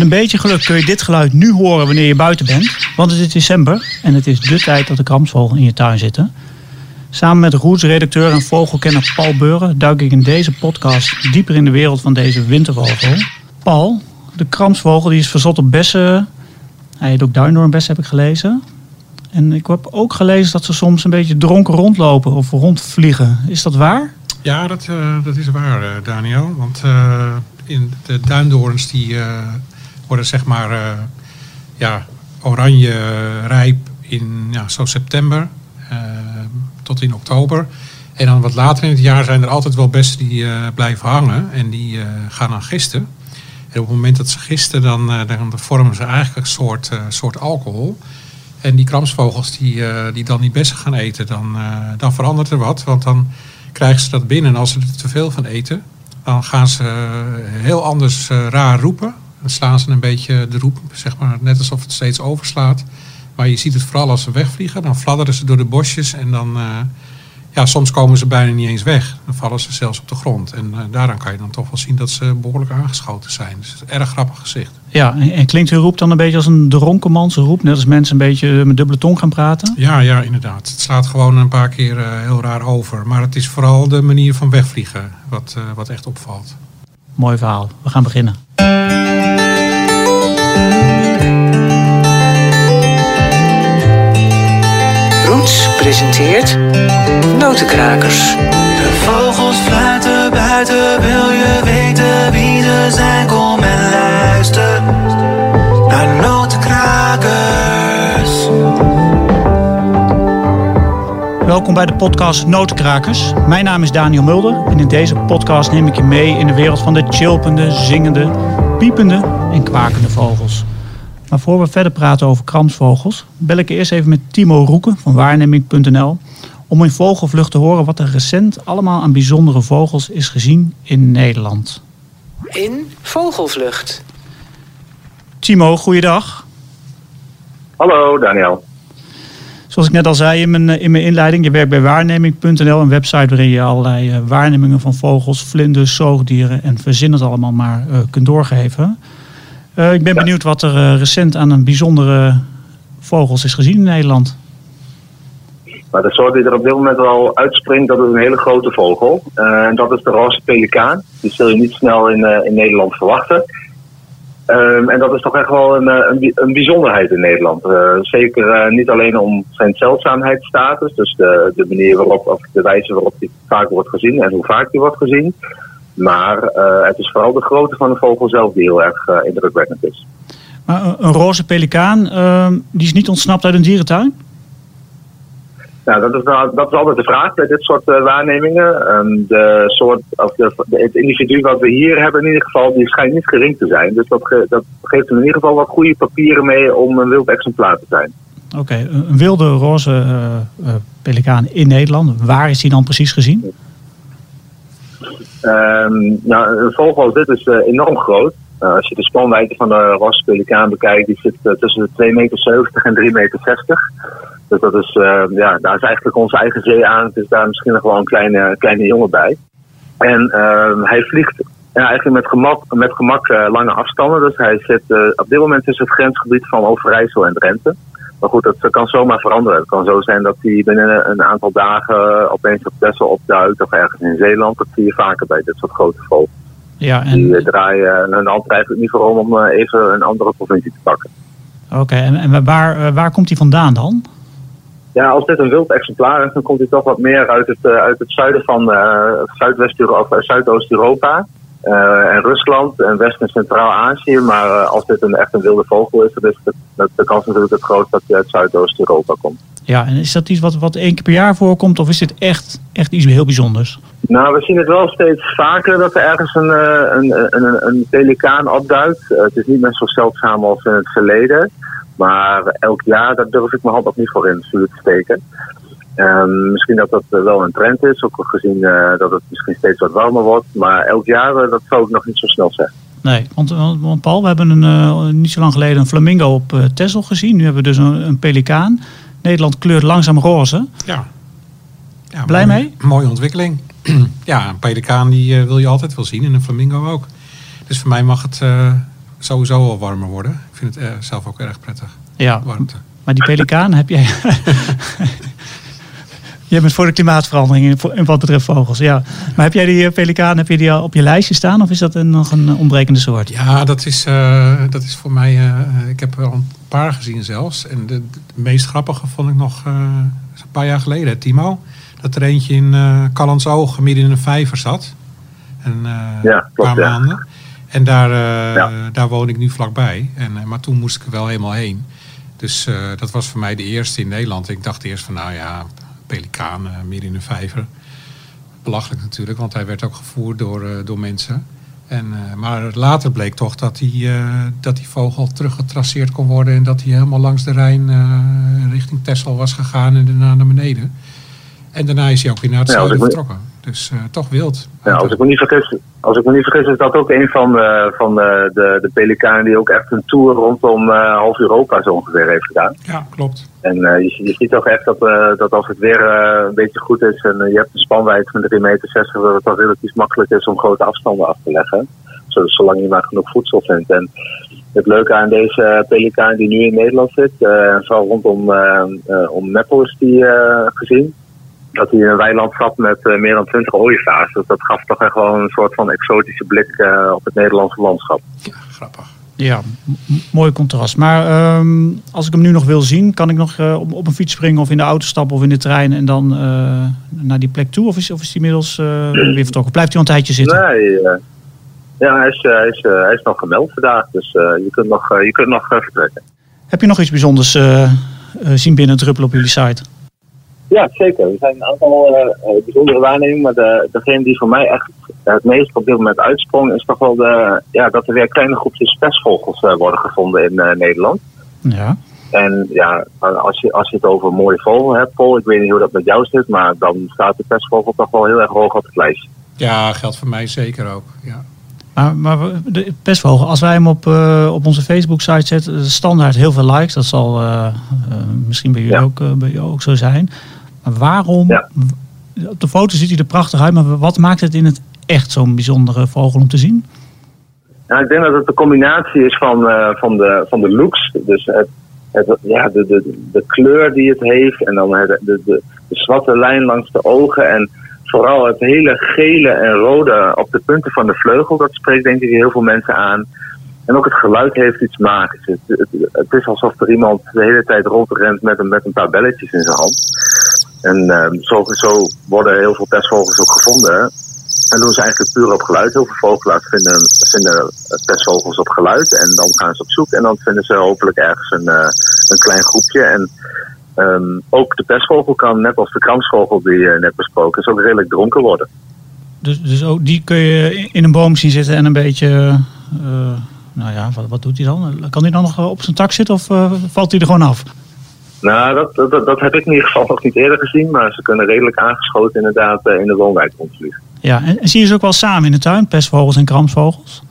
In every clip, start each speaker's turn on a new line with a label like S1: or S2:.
S1: Een beetje geluk kun je dit geluid nu horen wanneer je buiten bent. Want het is december en het is de tijd dat de kramsvogel in je tuin zitten. Samen met Roots-redacteur en vogelkenner Paul Beuren duik ik in deze podcast dieper in de wereld van deze wintervogel. Paul, de kramsvogel die is verzot op bessen. Hij heet ook duindoornbessen, heb ik gelezen. En ik heb ook gelezen dat ze soms een beetje dronken rondlopen of rondvliegen. Is dat waar?
S2: Ja, dat, uh, dat is waar, uh, Daniel. Want uh, in de duindoorns die worden zeg maar ja, oranje rijp in ja, zo september tot in oktober. En dan wat later in het jaar zijn er altijd wel bessen die blijven hangen en die gaan dan gisten. En op het moment dat ze gisten, dan, dan vormen ze eigenlijk een soort, soort alcohol. En die kramsvogels die, die dan die bessen gaan eten, dan, dan verandert er wat. Want dan krijgen ze dat binnen. En als ze er te veel van eten, dan gaan ze heel anders raar roepen. Dan slaan ze een beetje de roep, zeg maar, net alsof het steeds overslaat. Maar je ziet het vooral als ze wegvliegen. Dan fladderen ze door de bosjes en dan... Uh, ja, soms komen ze bijna niet eens weg. Dan vallen ze zelfs op de grond. En uh, daaraan kan je dan toch wel zien dat ze behoorlijk aangeschoten zijn. Dus het is een erg grappig gezicht.
S1: Ja, en, en klinkt hun roep dan een beetje als een dronkenmanse roep? Net als mensen een beetje met dubbele tong gaan praten?
S2: Ja, ja, inderdaad. Het slaat gewoon een paar keer uh, heel raar over. Maar het is vooral de manier van wegvliegen wat, uh, wat echt opvalt.
S1: Mooi verhaal. We gaan beginnen.
S3: Roots presenteert Notenkrakers.
S4: De vogels fluiten buiten, wil je
S1: Welkom bij de podcast Notenkrakers. Mijn naam is Daniel Mulder en in deze podcast neem ik je mee in de wereld van de chilpende, zingende, piepende en kwakende vogels. Maar voor we verder praten over kramsvogels, bel ik eerst even met Timo Roeken van waarneming.nl om in vogelvlucht te horen wat er recent allemaal aan bijzondere vogels is gezien in Nederland.
S3: In Vogelvlucht.
S1: Timo, goeiedag.
S5: Hallo Daniel.
S1: Zoals ik net al zei in mijn, in mijn inleiding, je werkt bij waarneming.nl, een website waarin je allerlei uh, waarnemingen van vogels, vlinders, zoogdieren en verzin het allemaal maar uh, kunt doorgeven. Uh, ik ben ja. benieuwd wat er recent aan een bijzondere vogels is gezien in Nederland.
S5: Maar de soort die er op dit moment wel uitspringt, dat is een hele grote vogel. En dat is de roze pelikaan. Die zul je niet snel in, in Nederland verwachten. Um, en dat is toch echt wel een, een, een bijzonderheid in Nederland. zeker niet alleen om zijn zeldzaamheidsstatus, dus de, de manier waarop, of de wijze waarop die vaak wordt gezien en hoe vaak die wordt gezien. Maar het is vooral de grootte van de vogel zelf die heel erg indrukwekkend is.
S1: Maar een, een roze pelikaan, uh, die is niet ontsnapt uit een dierentuin?
S5: Nou, dat is, dat is altijd de vraag bij dit soort uh, waarnemingen. Um, de soort, of de, de, het individu wat we hier hebben in ieder geval, die schijnt niet gering te zijn. Dus dat, ge, dat geeft in ieder geval wat goede papieren mee om een wild exemplaar te zijn.
S1: Oké, okay, een wilde roze pelikaan in Nederland. Waar is die dan precies gezien?
S5: Um, nou, een vogel als dit is uh, enorm groot. Uh, als je de spanwijdte van de roze pelikaan bekijkt, die zit uh, tussen de 2,70 meter en 3,60 meter. Dus dat is, ja, daar is eigenlijk onze eigen zee aan. Het is daar misschien nog wel een kleine, kleine jongen bij. En hij vliegt ja, eigenlijk met gemak, met gemak lange afstanden. Dus hij zit op dit moment tussen het grensgebied van Overijssel en Drenthe. Maar goed, dat kan zomaar veranderen. Het kan zo zijn dat hij binnen een aantal dagen opeens op Texel opduikt of ergens in Zeeland. Dat zie je vaker bij dit soort grote vogels.
S1: Ja, en...
S5: Die draaien hun hand eigenlijk niet voor om om even een andere provincie te pakken.
S1: Oké, okay, en, en waar, waar komt hij vandaan dan?
S5: Ja, als dit een wild exemplaar is, dan komt hij toch wat meer uit het, uit het zuiden van uh, Zuidwest-Europa, Zuidoost-Europa. Uh, en Rusland en West- en Centraal-Azië. Maar uh, als dit een, echt een wilde vogel is, dan is de, de kans natuurlijk het groot dat hij uit Zuidoost-Europa komt.
S1: Ja, en is dat iets wat, wat één keer per jaar voorkomt of is dit echt, echt iets heel bijzonders?
S5: Nou, we zien het wel steeds vaker dat er ergens een, een, een, een pelikaan opduikt. Uh, het is niet meer zo zeldzaam als in het verleden. Maar elk jaar, daar durf ik mijn hand ook niet voor in het vuur te steken. Um, misschien dat dat uh, wel een trend is, ook gezien uh, dat het misschien steeds wat warmer wordt. Maar elk jaar, uh, dat zou ik nog niet zo snel zeggen.
S1: Nee, want, want Paul, we hebben een, niet zo lang geleden een flamingo op Texel gezien. Nu hebben we dus een, een, pelikaan. Nederland kleurt langzaam roze.
S2: Ja. ja
S1: Blij
S2: mooi,
S1: mee?
S2: Mooie ontwikkeling. ja, een pelikaan die wil je altijd wel zien en een flamingo ook. Dus voor mij mag het sowieso wel warmer worden. Ik vind het eh, zelf ook erg prettig,
S1: Ja,
S2: warmte.
S1: maar die pelikaan heb jij... Jij bent voor de klimaatverandering in, wat betreft vogels, ja. Maar heb jij die eh, pelikaan heb je die al op je lijstje staan of is dat een, nog een eh, ontbrekende soort?
S2: Ja, dat is, eh, dat is voor mij... eh, ik heb er al paar gezien zelfs. En de, de meest grappige vond ik nog eh, een paar jaar geleden, Timo. Dat er eentje in uh, Callandsoog midden in een vijver zat. En, eh,
S5: Ja, klopt,
S2: paar
S5: ja.
S2: maanden. En daar, eh,
S5: Ja.
S2: daar woon ik nu vlakbij. En, eh, maar toen moest ik er wel helemaal heen. Dus eh, dat was voor mij de eerste in Nederland. Ik dacht eerst van, nou ja, pelikaan eh, midden in een vijver. Belachelijk natuurlijk, want hij werd ook gevoerd door, eh, door mensen. En, eh, maar later bleek toch dat die, eh, dat die vogel teruggetraceerd kon worden... en dat hij helemaal langs de Rijn eh, richting Texel was gegaan en daarna naar beneden. En daarna is hij ook weer naar het
S5: Ja,
S2: zuiden vertrokken. Dus eh, toch wild.
S5: Ja, als, ik me niet vergis, als ik me niet vergis, is dat ook een van, de, van de, de, de pelikanen die ook echt een tour rondom eh, half Europa zo ongeveer heeft gedaan.
S2: Ja, klopt.
S5: En eh, je, je ziet toch echt dat, eh, dat als het weer eh, een beetje goed is en eh, je hebt een spanwijdte van 3,60 meter, dat het dan relatief makkelijk is om grote afstanden af te leggen. Zo- Zolang je maar genoeg voedsel vindt. En het leuke aan deze pelikaan die nu in Nederland zit, eh, en vooral rondom eh, eh, om Meppel is die eh, gezien, dat hij in een weiland zat met eh, meer dan 20 ooievaars. Dus dat gaf toch echt wel een soort van exotische blik eh, op het Nederlandse landschap.
S2: Ja, grappig.
S1: Ja, mooi contrast. Maar ehm, als ik hem nu nog wil zien, kan ik nog eh, op, op een fiets springen of in de auto stappen of in de trein en dan naar die plek toe? Of is, of is die inmiddels weer vertrokken? Blijft hij al een tijdje zitten?
S5: Nee, ja, hij is, hij, is, hij is nog gemeld vandaag, dus je kunt nog, je kunt nog vertrekken.
S1: Heb je nog iets bijzonders zien binnendruppelen op jullie site?
S5: Ja, zeker. Er zijn een aantal eh, eh, bijzondere waarnemingen, maar de, degene die voor mij echt het meest op dit moment uitsprong, is toch wel de, ja, dat er weer kleine groepjes pestvogels eh, worden gevonden in eh, Nederland.
S1: Ja.
S5: En ja, als je, als je het over een mooie vogel hebt, Paul, ik weet niet hoe dat met jou zit, maar dan staat de pestvogel toch wel heel erg hoog op het lijstje.
S2: Ja, geldt voor mij zeker ook. Ja.
S1: Maar, maar de pestvogel, als wij hem op, eh, op onze Facebook-site zetten, standaard heel veel likes. Dat zal eh, eh, misschien bij jullie,
S5: Ja.
S1: ook, bij jou ook zo zijn. Maar waarom?
S5: Ja.
S1: Op de foto ziet hij er prachtig uit, maar wat maakt het in het echt zo'n bijzondere vogel om te zien?
S5: Nou, ik denk dat het een combinatie is van, eh, van, de, van de looks. Dus het, het, ja, de, de, de kleur die het heeft. En dan het, de, de, de zwarte lijn langs de ogen. En vooral het hele gele en rode op de punten van de vleugel. Dat spreekt denk ik heel veel mensen aan. En ook het geluid heeft iets magisch. Het, het, het is alsof er iemand de hele tijd rondrent met een, met een paar belletjes in zijn hand. En ehm, zo, zo worden heel veel pestvogels ook gevonden. En doen ze eigenlijk puur op geluid. Heel veel vogelaars vinden, vinden pestvogels op geluid. En dan gaan ze op zoek. En dan vinden ze hopelijk ergens een, eh, een klein groepje. En ehm, ook de pestvogel kan, net als de kramsvogel die je net besproken is, ook redelijk dronken worden.
S1: Dus, dus ook die kun je in- een boom zien zitten en een beetje. eh, nou ja, wat, wat doet hij dan? Kan hij dan nog op zijn tak zitten of eh, valt hij er gewoon af?
S5: Nou, dat, dat, dat heb ik in ieder geval nog niet eerder gezien. Maar ze kunnen redelijk aangeschoten inderdaad eh, in de woonwijk rondvliegen.
S1: Ja, en, zie je ze ook wel samen in de tuin, pestvogels en kramsvogels?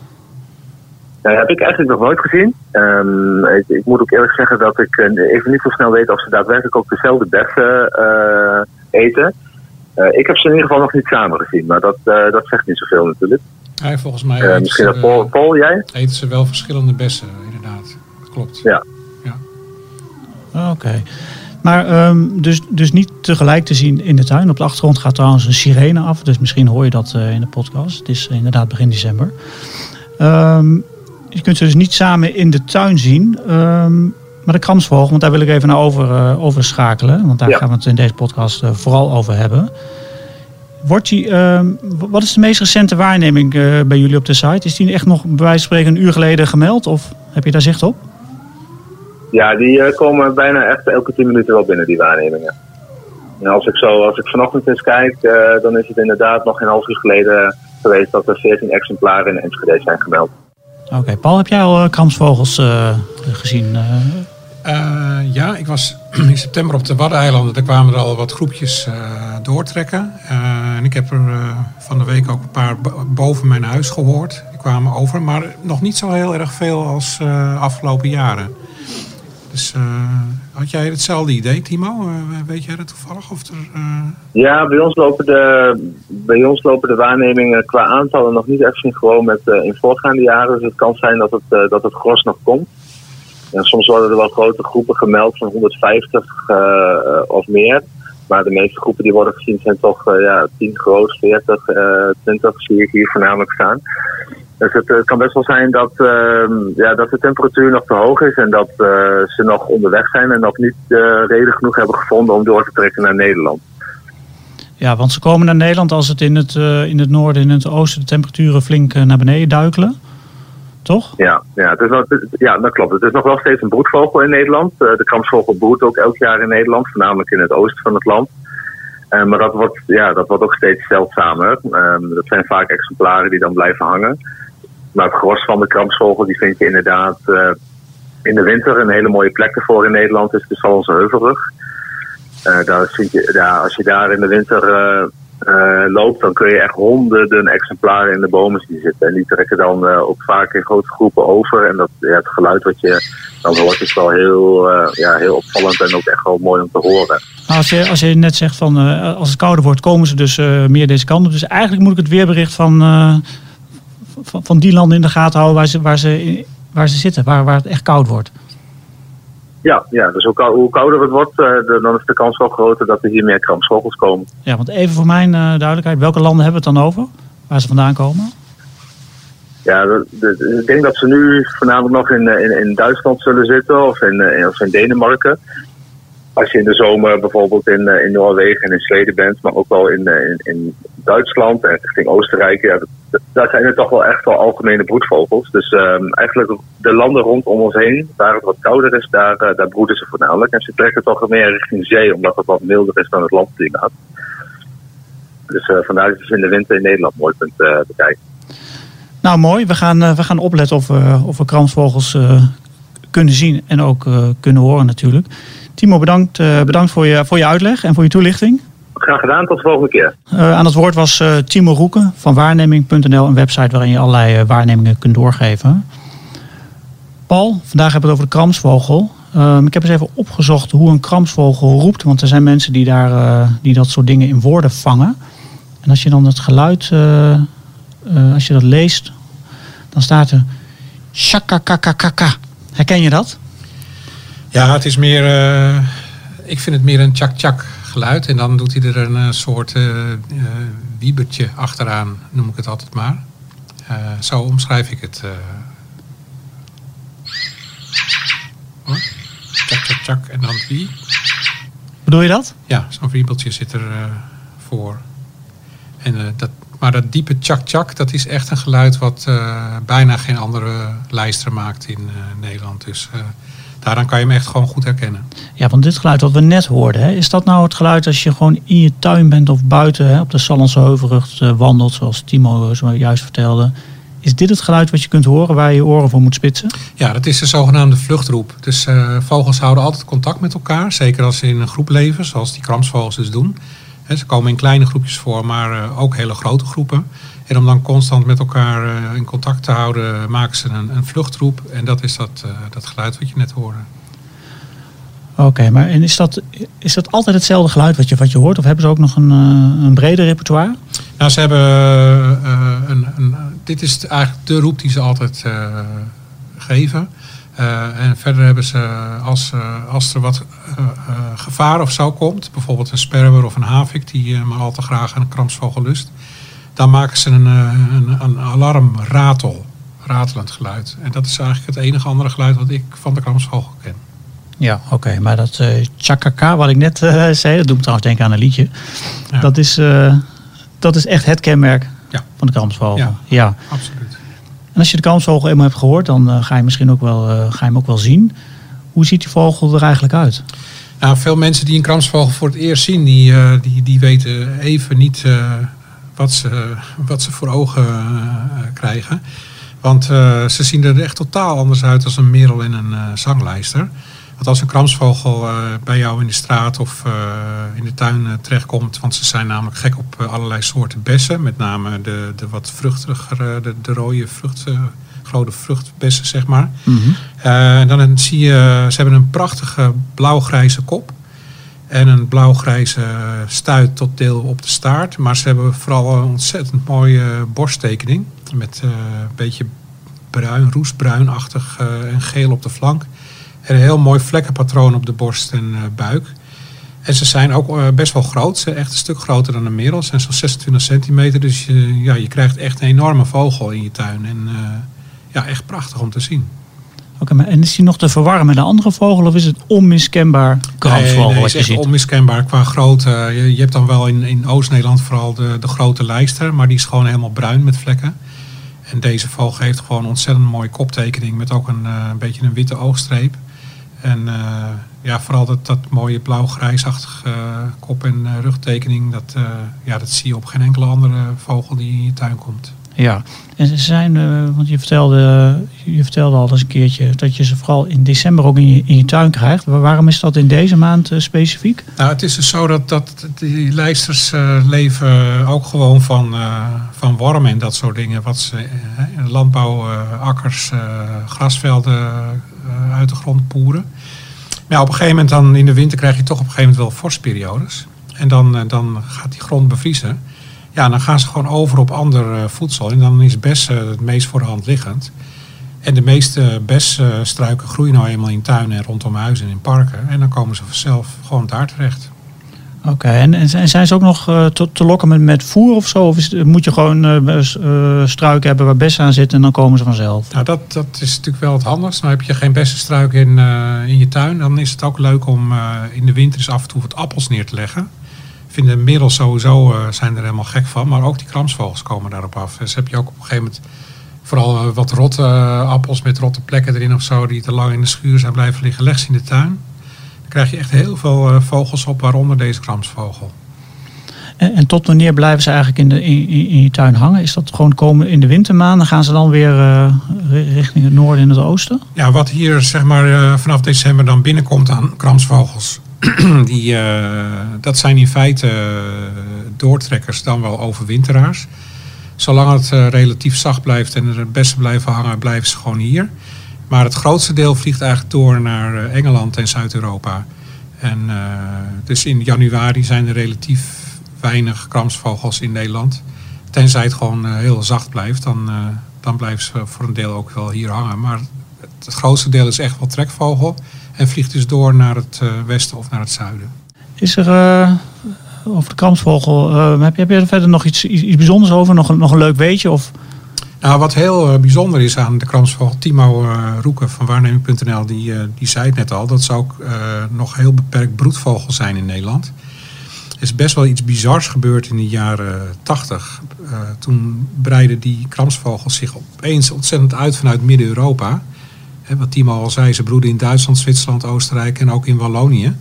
S5: Nou, dat heb ik eigenlijk nog nooit gezien. Ehm, ik, ik moet ook eerlijk zeggen dat ik eh, even niet zo snel weet of ze daadwerkelijk ook dezelfde bessen eh, eten. Eh, ik heb ze in ieder geval nog niet samen gezien, maar dat, eh, dat zegt niet zoveel natuurlijk.
S2: Ja, volgens mij
S5: Eh,
S2: eten,
S5: misschien
S2: ze,
S5: dat Paul, Paul, jij?
S2: eten ze wel verschillende bessen, inderdaad. Dat klopt.
S5: Ja.
S1: Oké. Maar ehm, dus, dus niet tegelijk te zien in de tuin. Op de achtergrond gaat trouwens een sirene af. Dus misschien hoor je dat eh, in de podcast. Het is inderdaad begin december. Ehm, je kunt ze dus niet samen in de tuin zien. Ehm, maar de kramsvogel, want daar wil ik even naar over, eh, overschakelen. Want daar
S5: Ja.
S1: gaan we het in deze podcast eh, vooral over hebben. Wordt die, wat is de meest recente waarneming bij jullie op de site? Is die echt nog bij wijze van spreken een uur geleden gemeld? Of heb je daar zicht op?
S5: Ja, die eh, komen bijna echt elke tien minuten wel binnen, die waarnemingen. En als ik, zo, als ik vanochtend eens kijk, eh, dan is het inderdaad nog geen half uur geleden geweest dat er 14 exemplaren in Enschede zijn gemeld.
S1: Oké, Paul, heb jij al eh, kramsvogels eh, gezien? eh?
S2: Eh, ja, ik was in september op de Waddeneilanden. Daar kwamen er al wat groepjes eh, doortrekken. Eh, en ik heb er eh, van de week ook een paar bo- boven mijn huis gehoord. Die kwamen over, maar nog niet zo heel erg veel als eh afgelopen jaren. Dus eh, had jij hetzelfde idee, Timo? Eh, weet jij dat toevallig? Of er, eh,
S5: Ja, bij ons lopen de, bij ons lopen de waarnemingen qua aantallen nog niet echt synchroon met in voorgaande jaren. Dus het kan zijn dat het, dat het gros nog komt. En soms worden er wel grote groepen gemeld van 150 eh, eh, of meer. Maar de meeste groepen die worden gezien zijn toch eh, ja, 10 groot, 40, eh 20 zie ik hier voornamelijk staan. Dus het, eh, kan best wel zijn dat, ehm, ja, dat de temperatuur nog te hoog is en dat eh, ze nog onderweg zijn en nog niet eh, reden genoeg hebben gevonden om door te trekken naar Nederland.
S1: Ja, want ze komen naar Nederland als het in het, in het noorden en in het oosten de temperaturen flink naar beneden duikelen. Toch?
S5: Ja, ja, het is nog, het- ja, dat klopt. Het is nog wel steeds een broedvogel in Nederland. De kramsvogel broedt ook elk jaar in Nederland, voornamelijk in het oosten van het land. Maar dat wordt, ja, dat wordt ook steeds zeldzamer. Ehm, dat zijn vaak exemplaren die dan blijven hangen. Maar het gros van de kramsvogel die vind je inderdaad eh, in de winter een hele mooie plek ervoor in Nederland is de Sallandse Heuvelrug. Eh, daar vind je, ja, als je daar in de winter eh, loopt, dan kun je echt honderden exemplaren in de bomen zien zitten. En die trekken dan ook vaak in grote groepen over. En dat, het geluid wat je dan hoort is wel heel, ja, heel opvallend en ook echt wel mooi om te horen.
S1: Als je, als je net zegt van als het kouder wordt, komen ze dus meer deze kant op. Dus eigenlijk moet ik het weerbericht van, van, van die landen in de gaten houden waar ze, waar ze, waar ze zitten, waar, waar het echt koud wordt.
S5: Ja, ja dus hoe, kou- hoe kouder het wordt, de- dan is de kans wel groter dat er hier meer kramsvogels komen.
S1: Ja, want even voor mijn eh, duidelijkheid, welke landen hebben we het dan over? Waar ze vandaan komen?
S5: Ja, de- de- ik denk dat ze nu voornamelijk nog in, eh, in, in Duitsland zullen zitten of in, of in Denemarken. Als je in de zomer bijvoorbeeld in, eh, in Noorwegen en in Zweden bent, maar ook wel in, eh, in, Duitsland en richting Oostenrijk, daar zijn er toch wel echt wel algemene broedvogels. Dus ehm, eigenlijk de landen rondom ons heen, waar het wat kouder is, daar, eh, daar broeden ze voornamelijk. En ze trekken toch meer richting zee, omdat het wat milder is dan het landklimaat. Dus eh, vandaar dat ze in de winter in Nederland mooi kunt eh, bekijken.
S1: Nou, mooi. We gaan, we gaan opletten of, we of we kramsvogels eh, kunnen zien en ook kunnen horen natuurlijk. Timo, bedankt, eh, bedankt voor, je, voor je uitleg en voor je toelichting.
S5: Graag gedaan, tot de volgende keer.
S1: Eh, aan het woord was eh, Timo Roeken van waarneming.nl, een website waarin je allerlei waarnemingen kunt doorgeven. Paul, vandaag hebben we het over de kramsvogel. Ehm, ik heb eens even opgezocht hoe een kramsvogel roept, want er zijn mensen die, daar, die dat soort dingen in woorden vangen. En als je dan het geluid, als je dat leest, dan staat er shakakakakaka. Herken je dat?
S2: Ja, het is meer. eh, ik vind het meer een tjak-tjak geluid. En dan doet hij er een eh, soort eh, wiebertje achteraan, noem ik het altijd maar. Zo omschrijf ik het. Hoor. Tjak, tjak, tjak. En dan wie?
S1: Bedoel je dat?
S2: Ja, zo'n wiebeltje zit er voor. En, dat, maar dat diepe tjak-tjak, dat is echt een geluid wat bijna geen andere lijster maakt in Nederland. Dus daaraan kan je hem echt gewoon goed herkennen.
S1: Ja, want dit geluid wat we net hoorden, hè, is dat nou het geluid als je gewoon in je tuin bent of buiten hè, op de Sallandse Heuvelrug eh, wandelt, zoals Timo zo juist vertelde? Is dit het geluid wat je kunt horen waar je je oren voor moet spitsen?
S2: Ja, dat is de zogenaamde vluchtroep. Dus eh, vogels houden altijd contact met elkaar. Zeker als ze in een groep leven, zoals die kramsvogels dus doen. Ze komen in kleine groepjes voor, maar eh, ook hele grote groepen. En om dan constant met elkaar eh, in contact te houden, maken ze een, een vluchtroep. En dat is dat, eh, dat geluid wat je net hoorde.
S1: Oké, maar en is dat, is dat altijd hetzelfde geluid wat je, wat je hoort? Of hebben ze ook nog een, eh, een breder repertoire?
S2: Nou, ze hebben een, een, dit is eigenlijk de roep die ze altijd geven. En verder hebben ze, als, als er wat gevaar of zo komt, bijvoorbeeld een sperwer of een havik die maar al te graag een kramsvogel lust, dan maken ze een, eh, een, een alarmratel, ratelend geluid. En dat is eigenlijk het enige andere geluid wat ik van de kramsvogel ken.
S1: Ja, oké. Maar dat eh chakaka wat ik net eh, zei, dat doet me trouwens denken aan een liedje.
S2: Ja.
S1: Dat, is, dat is echt het kenmerk
S2: Ja.
S1: van de kramsvogel.
S2: Ja.
S1: ja.
S2: Absoluut.
S1: En als je de kramsvogel eenmaal hebt gehoord, dan ga je misschien ook wel, ga je hem ook wel zien. Hoe ziet die vogel er eigenlijk uit?
S2: Nou, veel mensen die een kramsvogel voor het eerst zien, die, die, die weten even niet wat, ze, wat ze voor ogen eh, krijgen. Want eh, ze zien er echt totaal anders uit als een merel en een eh, zanglijster. Want als een kramsvogel bij jou in de straat of in de tuin terechtkomt, want ze zijn namelijk gek op allerlei soorten bessen, met name de, de wat vruchtigere, de, de rode grote vruchtbessen, zeg maar. Eh, dan zie je, ze hebben een prachtige blauw-grijze kop. En een blauw-grijze stuit tot deel op de staart. Maar ze hebben vooral een ontzettend mooie borsttekening. Met eh, een beetje bruin, roestbruinachtig eh, en geel op de flank. En een heel mooi vlekkenpatroon op de borst en eh, buik. En ze zijn ook best wel groot. Ze zijn echt een stuk groter dan een merel. Ze zijn zo'n 26 centimeter. Dus je, ja, je krijgt echt een enorme vogel in je tuin. En ja, echt prachtig om te zien.
S1: Oké, maar en is die nog te verwarren met een andere vogel of is het onmiskenbaar kramsvogel
S2: Nee, nee,
S1: wat
S2: is echt onmiskenbaar qua grootte. Je, je hebt dan wel in, in Oost-Nederland vooral de, de grote lijster. Maar die is gewoon helemaal bruin met vlekken. En deze vogel heeft gewoon een ontzettend mooie koptekening. Met ook een, eh, een beetje een witte oogstreep. En eh, ja, vooral dat, dat mooie blauw-grijsachtige eh, kop- en rugtekening. Dat, eh, ja, dat zie je op geen enkele andere vogel die in je tuin komt.
S1: Ja, en ze zijn, eh, want je vertelde, je vertelde al eens een keertje dat je ze vooral in december ook in je, in je tuin krijgt. Waar- Waarom is dat in deze maand eh, specifiek?
S2: Nou, het is dus zo dat, dat die lijsters eh, leven ook gewoon van, van wormen en dat soort dingen. Wat ze, landbouw, akkers, grasvelden uit de grond poeren. Maar ja, op een gegeven moment dan in de winter krijg je toch op een gegeven moment wel vorstperiodes. En dan, dan gaat die grond bevriezen. Ja, dan gaan ze gewoon over op ander eh, voedsel. En dan is bes eh, het meest voor de hand liggend. En de meeste besstruiken groeien nou eenmaal in tuinen en rondom huizen en in parken. En dan komen ze vanzelf gewoon daar terecht.
S1: Oké, en, en zijn- ze ook nog eh, te, te lokken met, met voer of zo? Of is, moet je gewoon eh, struiken hebben waar bessen aan zitten en dan komen ze vanzelf?
S2: Nou, dat, dat is natuurlijk wel het handigst. Nou heb je geen bessenstruik in, in je tuin. Dan is het ook leuk om in de winter eens af en toe wat appels neer te leggen. Vinden merels sowieso eh, zijn er helemaal gek van. Maar ook die kramsvogels komen daarop af. Dus heb je ook op een gegeven moment vooral eh, wat rotte eh, appels met rotte plekken erin of zo. Die te lang in de schuur zijn blijven liggen. Leg ze in de tuin. Dan krijg je echt heel veel vogels op, waaronder deze kramsvogel.
S1: En, en tot wanneer blijven ze eigenlijk in, de, in, in je tuin hangen? Is dat gewoon komen in de wintermaanden? Gaan ze dan weer ri- richting het noorden en het oosten?
S2: Ja, wat hier zeg maar vanaf december dan binnenkomt aan kramsvogels, die, eh, dat zijn in feite eh, doortrekkers dan wel overwinteraars. Zolang het eh, relatief zacht blijft en er het beste blijven hangen, blijven ze gewoon hier. Maar het grootste deel vliegt eigenlijk door naar Engeland en Zuid-Europa. En dus in januari zijn er relatief weinig kramsvogels in Nederland. Tenzij het gewoon heel zacht blijft, dan, dan blijven ze voor een deel ook wel hier hangen. Maar het grootste deel is echt wel trekvogel. En vliegt dus door naar het eh, westen of naar het zuiden.
S1: Is er eh, over de kramsvogel, eh, heb, je, heb je er verder nog iets, iets, bijzonders over? Nog een, nog een leuk weetje? Of,
S2: Nou, wat heel bijzonder is aan de kramsvogel, Timo eh Roeken van waarneming.nl, die, die zei het net al, dat ze ook nog heel beperkt broedvogel zijn in Nederland. Er is best wel iets bizars gebeurd in de jaren 80. Eh, toen breidden die kramsvogels zich opeens ontzettend uit vanuit Midden-Europa. Hè, wat Timo al zei, ze broeden in Duitsland, Zwitserland, Oostenrijk en ook in Wallonië.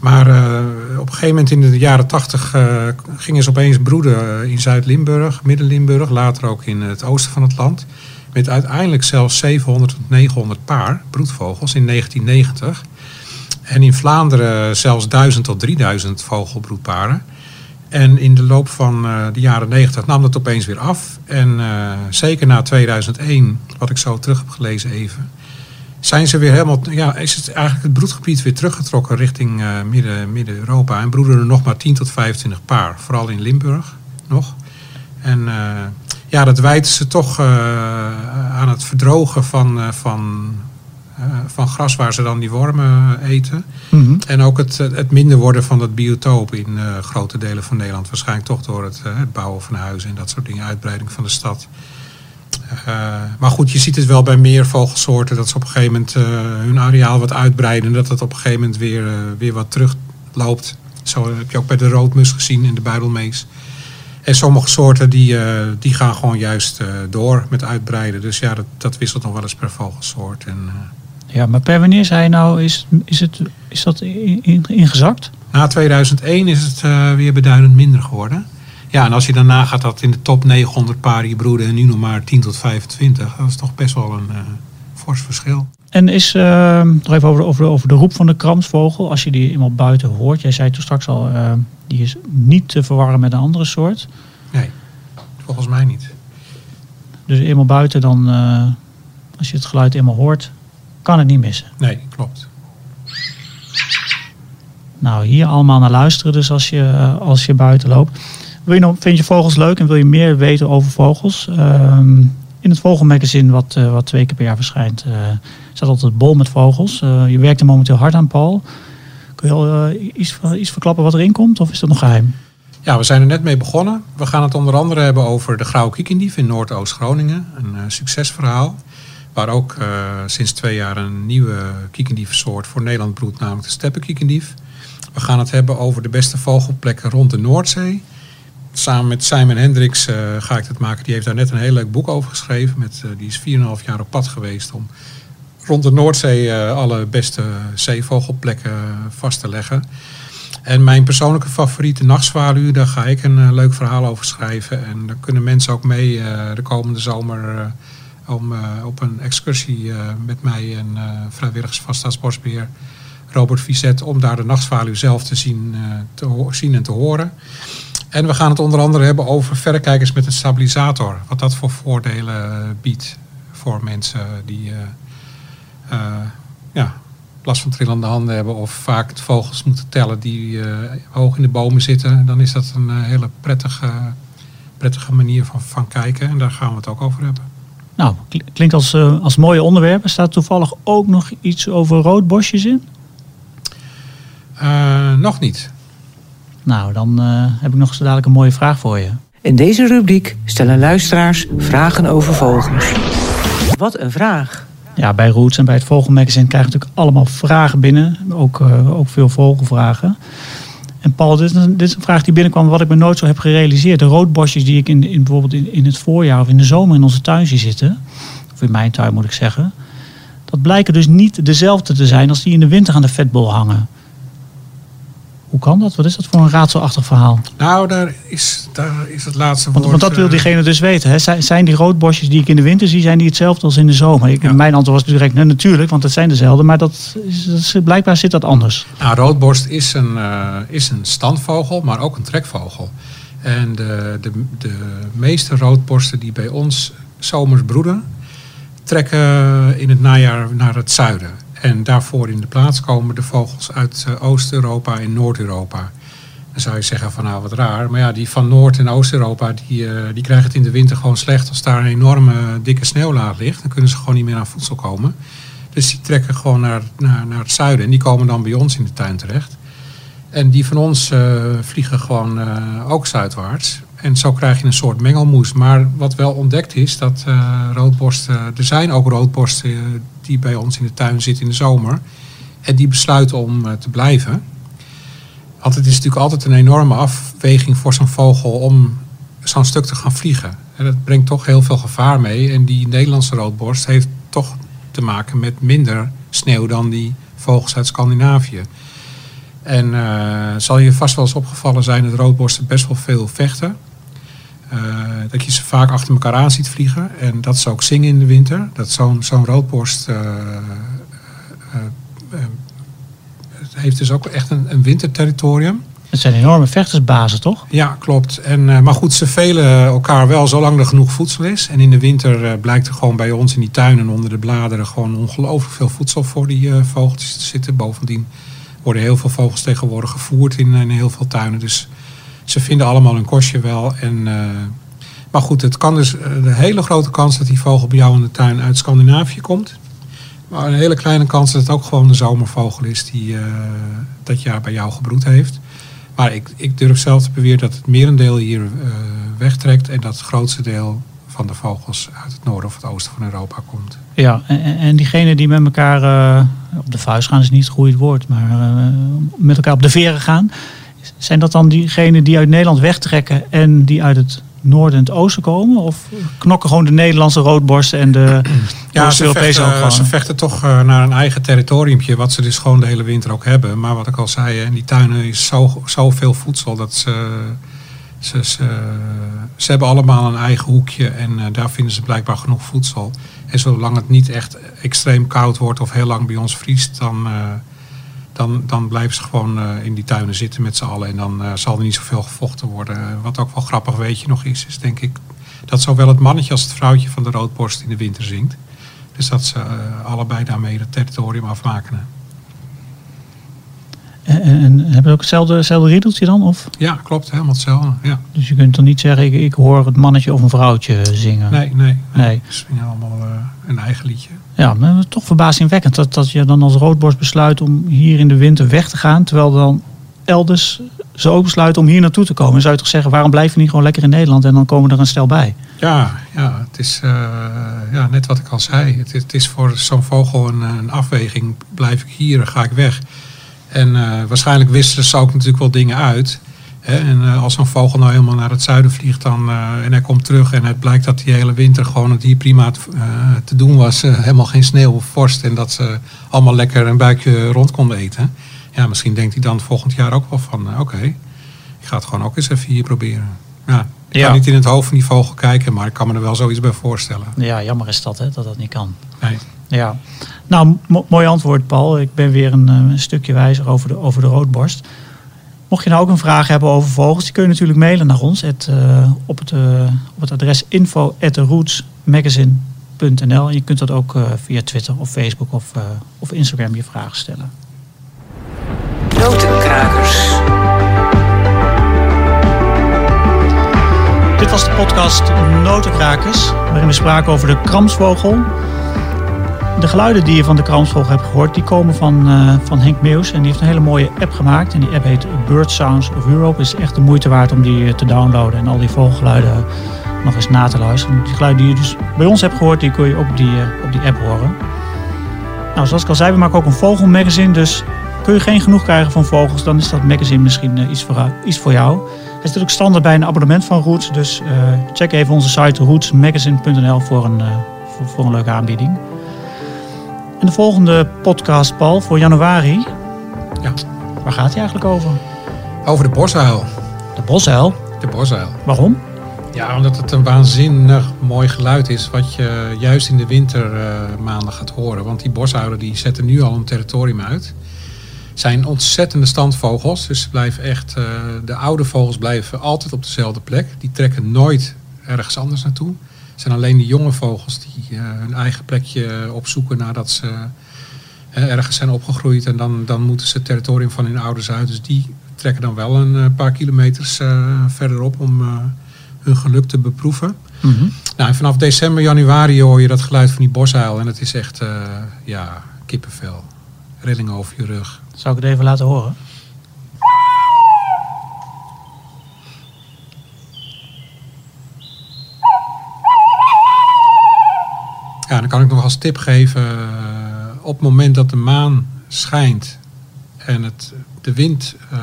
S2: Maar eh, op een gegeven moment in de jaren 80 eh, gingen ze opeens broeden in Zuid-Limburg, Midden-Limburg, later ook in het oosten van het land. Met uiteindelijk zelfs 700 tot 900 paar broedvogels in 1990. En in Vlaanderen zelfs 1000 tot 3000 vogelbroedparen. En in de loop van eh, de jaren 90 nam dat opeens weer af. En eh, zeker na 2001, wat ik zo terug heb gelezen even, zijn ze weer helemaal, ja, is het eigenlijk het broedgebied weer teruggetrokken richting eh, midden, Midden-Europa. En broeden er nog maar 10 tot 25 paar, vooral in Limburg nog. En eh, ja, dat wijten ze toch eh, aan het verdrogen van, van, van gras waar ze dan die wormen eten.
S1: Mhm.
S2: En ook het, het minder worden van dat biotoop in grote delen van Nederland. Waarschijnlijk toch door het, het bouwen van huizen en dat soort dingen, uitbreiding van de stad. Eh, maar goed, je ziet het wel bij meer vogelsoorten dat ze op een gegeven moment eh, hun areaal wat uitbreiden. En dat het op een gegeven moment weer, eh, weer wat terugloopt. Zo heb je ook bij de roodmus gezien en de buidelmees. En sommige soorten die, die gaan gewoon juist door met uitbreiden. Dus ja, dat, dat wisselt nog wel eens per vogelsoort. En,
S1: Ja, maar per wanneer zei je nou, is, is, het, is dat in- in- ingezakt?
S2: Na 2001 is het weer beduidend minder geworden. Ja, en als je daarna gaat dat in de top 900 paren hier broeden en nu nog maar 10 tot 25, dat is toch best wel een eh, fors verschil.
S1: En is, eh, nog even over, de- over, de- over de roep van de kramsvogel, als je die eenmaal buiten hoort. Jij zei toen straks al, eh, die is niet te verwarren met een andere soort.
S2: Nee, volgens mij niet.
S1: Dus eenmaal buiten, dan, eh, als je het geluid eenmaal hoort, kan het niet missen.
S2: Nee, klopt.
S1: Nou, hier allemaal naar luisteren dus als je, eh, als je buiten loopt. Wil je nog, vind je vogels leuk en wil je meer weten over vogels? Ehm, in het Vogelmagazine, wat, eh, wat twee keer per jaar verschijnt, eh, staat altijd bol met vogels. Eh, je werkt er momenteel hard aan, Paul. Kun je al iets, iets verklappen wat erin komt of is dat nog geheim?
S2: Ja, we zijn er net mee begonnen. We gaan het onder andere hebben over de grauwe kiekendief in Noordoost-Groningen. Een succesverhaal. Waar ook sinds twee jaar een nieuwe kiekendiefsoort voor Nederland broedt, namelijk de steppenkiekendief. We gaan het hebben over de beste vogelplekken rond de Noordzee. Samen met Simon Hendricks eh, ga ik dat maken. Die heeft daar net een heel leuk boek over geschreven. Met, eh, die is 4,5 jaar op pad geweest om rond de Noordzee eh, alle beste zeevogelplekken vast te leggen. En mijn persoonlijke favoriete nachtzwaluw, daar ga ik een leuk verhaal over schrijven. En daar kunnen mensen ook mee de komende zomer om, op een excursie met mij en vrijwilligers van Robert Vizet om daar de nachtzwaluw zelf te zien, te zien en te horen. En we gaan het onder andere hebben over verrekijkers met een stabilisator. Wat dat voor voordelen eh, biedt voor mensen die eh, ja, last van trillende handen hebben of vaak vogels moeten tellen die hoog in de bomen zitten. Dan is dat een hele prettige, prettige manier van, van kijken. En daar gaan we het ook over hebben.
S1: Nou, kl- klinkt als, eh, als mooie onderwerp. Er staat toevallig ook nog iets over roodbosjes in.
S2: Nog niet.
S1: Nou, dan eh, heb ik nog zo dadelijk een mooie vraag voor je.
S3: In deze rubriek stellen luisteraars vragen over vogels. Wat een vraag!
S1: Ja, bij Roots en bij het Vogelmagazine krijgen we natuurlijk allemaal vragen binnen. Ook, eh, ook veel vogelvragen. En Paul, dit is, een, dit is een vraag die binnenkwam wat ik me nooit zo heb gerealiseerd. De roodbosjes die ik in, in, bijvoorbeeld in, in het voorjaar of in de zomer in onze tuin zie zitten. Of in mijn tuin moet ik zeggen. Dat blijken dus niet dezelfde te zijn als die in de winter aan de vetbol hangen. Hoe kan dat? Wat is dat voor een raadselachtig verhaal?
S2: Nou, daar is, daar is het laatste woord.
S1: want dat wil
S2: eh,
S1: diegene dus weten. Hè? Zijn, zijn die roodbosjes die ik in de winter zie, zijn die hetzelfde als in de zomer? Ik,
S2: Ja.
S1: Mijn antwoord was direct, nee, natuurlijk, want het zijn dezelfde. Maar dat is, dat is- blijkbaar zit dat anders.
S2: Nou, roodborst is een, eh, is een standvogel, maar ook een trekvogel. En de, de, de meeste roodborsten die bij ons zomers broeden, trekken in het najaar naar het zuiden. En daarvoor in de plaats komen de vogels uit eh, Oost-Europa en Noord-Europa. Dan zou je zeggen van nou wat raar. Maar ja, die van Noord- en Oost-Europa die, eh, die krijgen het in de winter gewoon slecht. Als daar een enorme dikke sneeuwlaag ligt, dan kunnen ze gewoon niet meer aan voedsel komen. Dus die trekken gewoon naar, naar, naar het zuiden. En die komen dan bij ons in de tuin terecht. En die van ons eh, vliegen gewoon eh, ook zuidwaarts. En zo krijg je een soort mengelmoes. Maar wat wel ontdekt is, dat eh, roodborsten... Er zijn ook roodborsten eh, die bij ons in de tuin zitten in de zomer. En die besluiten om eh, te blijven. Want het is natuurlijk altijd een enorme afweging voor zo'n vogel om zo'n stuk te gaan vliegen. En dat brengt toch heel veel gevaar mee. En die Nederlandse roodborst heeft toch te maken met minder sneeuw dan die vogels uit Scandinavië. En eh, zal je vast wel eens opgevallen zijn dat roodborsten best wel veel vechten. Eh, dat je ze vaak achter elkaar aan ziet vliegen. En dat ze ook zingen in de winter. Dat zo'n zo'n roodborst eh, eh, het heeft dus ook echt een, een winterterritorium.
S1: Het zijn enorme vechtersbazen, toch?
S2: Ja, klopt. En, maar goed, ze velen elkaar wel zolang er genoeg voedsel is. En in de winter blijkt er gewoon bij ons in die tuinen onder de bladeren gewoon ongelooflijk veel voedsel voor die vogeltjes te zitten. Bovendien worden heel veel vogels tegenwoordig gevoerd in, in heel veel tuinen. Dus ze vinden allemaal hun kostje wel. En, eh, maar goed, het kan dus eh, de hele grote kans dat die vogel bij jou in de tuin uit Scandinavië komt. Maar een hele kleine kans dat het ook gewoon de zomervogel is die eh, dat jaar bij jou gebroed heeft. Maar ik, ik durf zelf te beweren dat het merendeel hier eh, wegtrekt en dat het grootste deel van de vogels uit het noorden of het oosten van Europa komt.
S1: Ja, en, en- en diegenen die met elkaar eh, op de vuist gaan, is niet het goede woord, maar eh, met elkaar op de veren gaan. Zijn dat dan diegenen die uit Nederland wegtrekken en die uit het noorden en het oosten komen? Of knokken gewoon de Nederlandse roodborsten en de
S2: Ja, ze
S1: Oost-Europese ook
S2: vechten,
S1: gewoon?
S2: ze vechten toch eh, naar een eigen territoriumpje, wat ze dus gewoon de hele winter ook hebben. Maar wat ik al zei, in die tuinen is zo, zoveel voedsel dat ze, ze, ze, ze hebben allemaal een eigen hoekje en eh, daar vinden ze blijkbaar genoeg voedsel. En zolang het niet echt extreem koud wordt of heel lang bij ons vriest, dan, eh, dan, dan blijven ze gewoon eh, in die tuinen zitten met z'n allen. En dan eh, zal er niet zoveel gevochten worden. Wat ook wel grappig weet je nog is, is denk ik dat zowel het mannetje als het vrouwtje van de roodborst in de winter zingt. Dus dat ze eh, allebei daarmee het territorium afmaken.
S1: En, en, en hebben ze ook hetzelfde, hetzelfde riedeltje dan? Of?
S2: Ja, klopt, helemaal hetzelfde. Ja.
S1: Dus je kunt dan niet zeggen, ik, ik hoor het mannetje of een vrouwtje zingen.
S2: Nee, nee, nee.
S1: Nee.
S2: Ze zingen allemaal eh, een eigen liedje.
S1: Ja, maar toch verbazingwekkend dat, dat je dan als roodborst besluit om hier in de winter weg te gaan. Terwijl dan elders ze ook besluiten om hier naartoe te komen. Zou je toch zeggen, waarom blijf je niet gewoon lekker in Nederland en dan komen er een stel bij?
S2: Ja, ja het is eh, ja, net wat ik al zei. Het, het is voor zo'n vogel een, een afweging. Blijf ik hier, ga ik weg? En eh, waarschijnlijk wisselen ze ook natuurlijk wel dingen uit. En eh, als zo'n vogel nou helemaal naar het zuiden vliegt dan, eh, en hij komt terug en het blijkt dat die hele winter gewoon het hier prima te, eh, te doen was. helemaal geen sneeuw of vorst en dat ze allemaal lekker een buikje rond konden eten. Ja, misschien denkt hij dan volgend jaar ook wel van oké, ik ga het gewoon ook eens even hier proberen. Ja, ik
S1: Ja.
S2: kan niet in het hoofd van die vogel kijken, maar ik kan me er wel zoiets bij voorstellen.
S1: Ja, jammer is dat, hè, dat dat niet kan.
S2: Nee.
S1: Ja, nou, mo- mooi antwoord, Paul. Ik ben weer een, een stukje wijzer over de, over de roodborst. Mocht je nou ook een vraag hebben over vogels, die kun je natuurlijk mailen naar ons eh, op, het, eh, op het adres info@rootsmagazine.nl. En je kunt dat ook eh, via Twitter of Facebook of, of Instagram je vragen stellen.
S3: Notenkrakers.
S1: Dit was de podcast Notenkrakers, waarin we spraken over de kramsvogel. De geluiden die je van de kramsvogel hebt gehoord, die komen van, eh, van Henk Meeuws. En die heeft een hele mooie app gemaakt. En die app heet Bird Sounds of Europe. Het is echt de moeite waard om die eh, te downloaden en al die vogelgeluiden nog eens na te luisteren. Die geluiden die je dus bij ons hebt gehoord, die kun je op die, eh, op die app horen. Nou, zoals ik al zei, we maken ook een vogelmagazine. Dus kun je geen genoeg krijgen van vogels, dan is dat magazine misschien eh, iets, voor, iets voor jou. Hij zit ook standaard bij een abonnement van Roots. Dus eh, check even onze site rootsmagazine.nl voor een, eh, voor een leuke aanbieding. En de volgende podcast, Paul, voor januari.
S2: Ja.
S1: Waar gaat hij eigenlijk over?
S2: Over de bosuil.
S1: De bosuil.
S2: De bosuil.
S1: Waarom?
S2: Ja, omdat het een waanzinnig mooi geluid is wat je juist in de wintermaanden gaat horen. Want die bosuilen die zetten nu al een territorium uit. Zijn ontzettende standvogels. Dus ze blijven echt, eh, de oude vogels blijven altijd op dezelfde plek. Die trekken nooit ergens anders naartoe. Het zijn alleen de jonge vogels die eh, hun eigen plekje opzoeken nadat ze eh, ergens zijn opgegroeid. En dan, dan moeten ze het territorium van hun ouders uit. Dus die trekken dan wel een eh, paar kilometers verderop om hun geluk te beproeven. Nou, en vanaf december, januari hoor je dat geluid van die bosuil. En het is echt, ja, kippenvel. Rillingen over je rug.
S1: Zou ik het even laten horen?
S2: Ja, dan kan ik nog als tip geven. eh, op het moment dat de maan schijnt en het, de wind eh,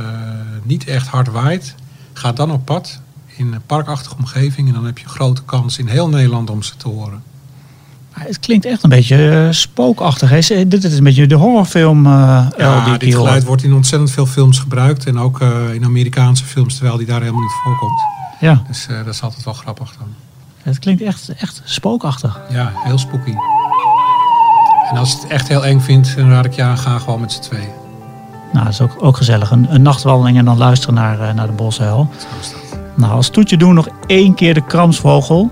S2: niet echt hard waait, ga dan op pad in een parkachtige omgeving. En dan heb je grote kans in heel Nederland om ze te horen.
S1: Het klinkt echt een beetje eh, spookachtig. Hè? Dit is een beetje de horrorfilm die
S2: Ja, dit geluid wordt in ontzettend veel films gebruikt. En ook in Amerikaanse films, terwijl die daar helemaal niet voorkomt.
S1: Ja,
S2: Dus dat is altijd wel grappig dan.
S1: Het klinkt echt, echt spookachtig.
S2: Ja, heel spooky. En als je het echt heel eng vindt, dan raad ik je aan, ga gewoon met z'n tweeën.
S1: Nou, dat is ook, ook gezellig. Een, een nachtwandeling en dan luisteren naar, eh, naar de bosuil.
S2: Zo is dat.
S1: Nou, als toetje doen nog één keer de kramsvogel.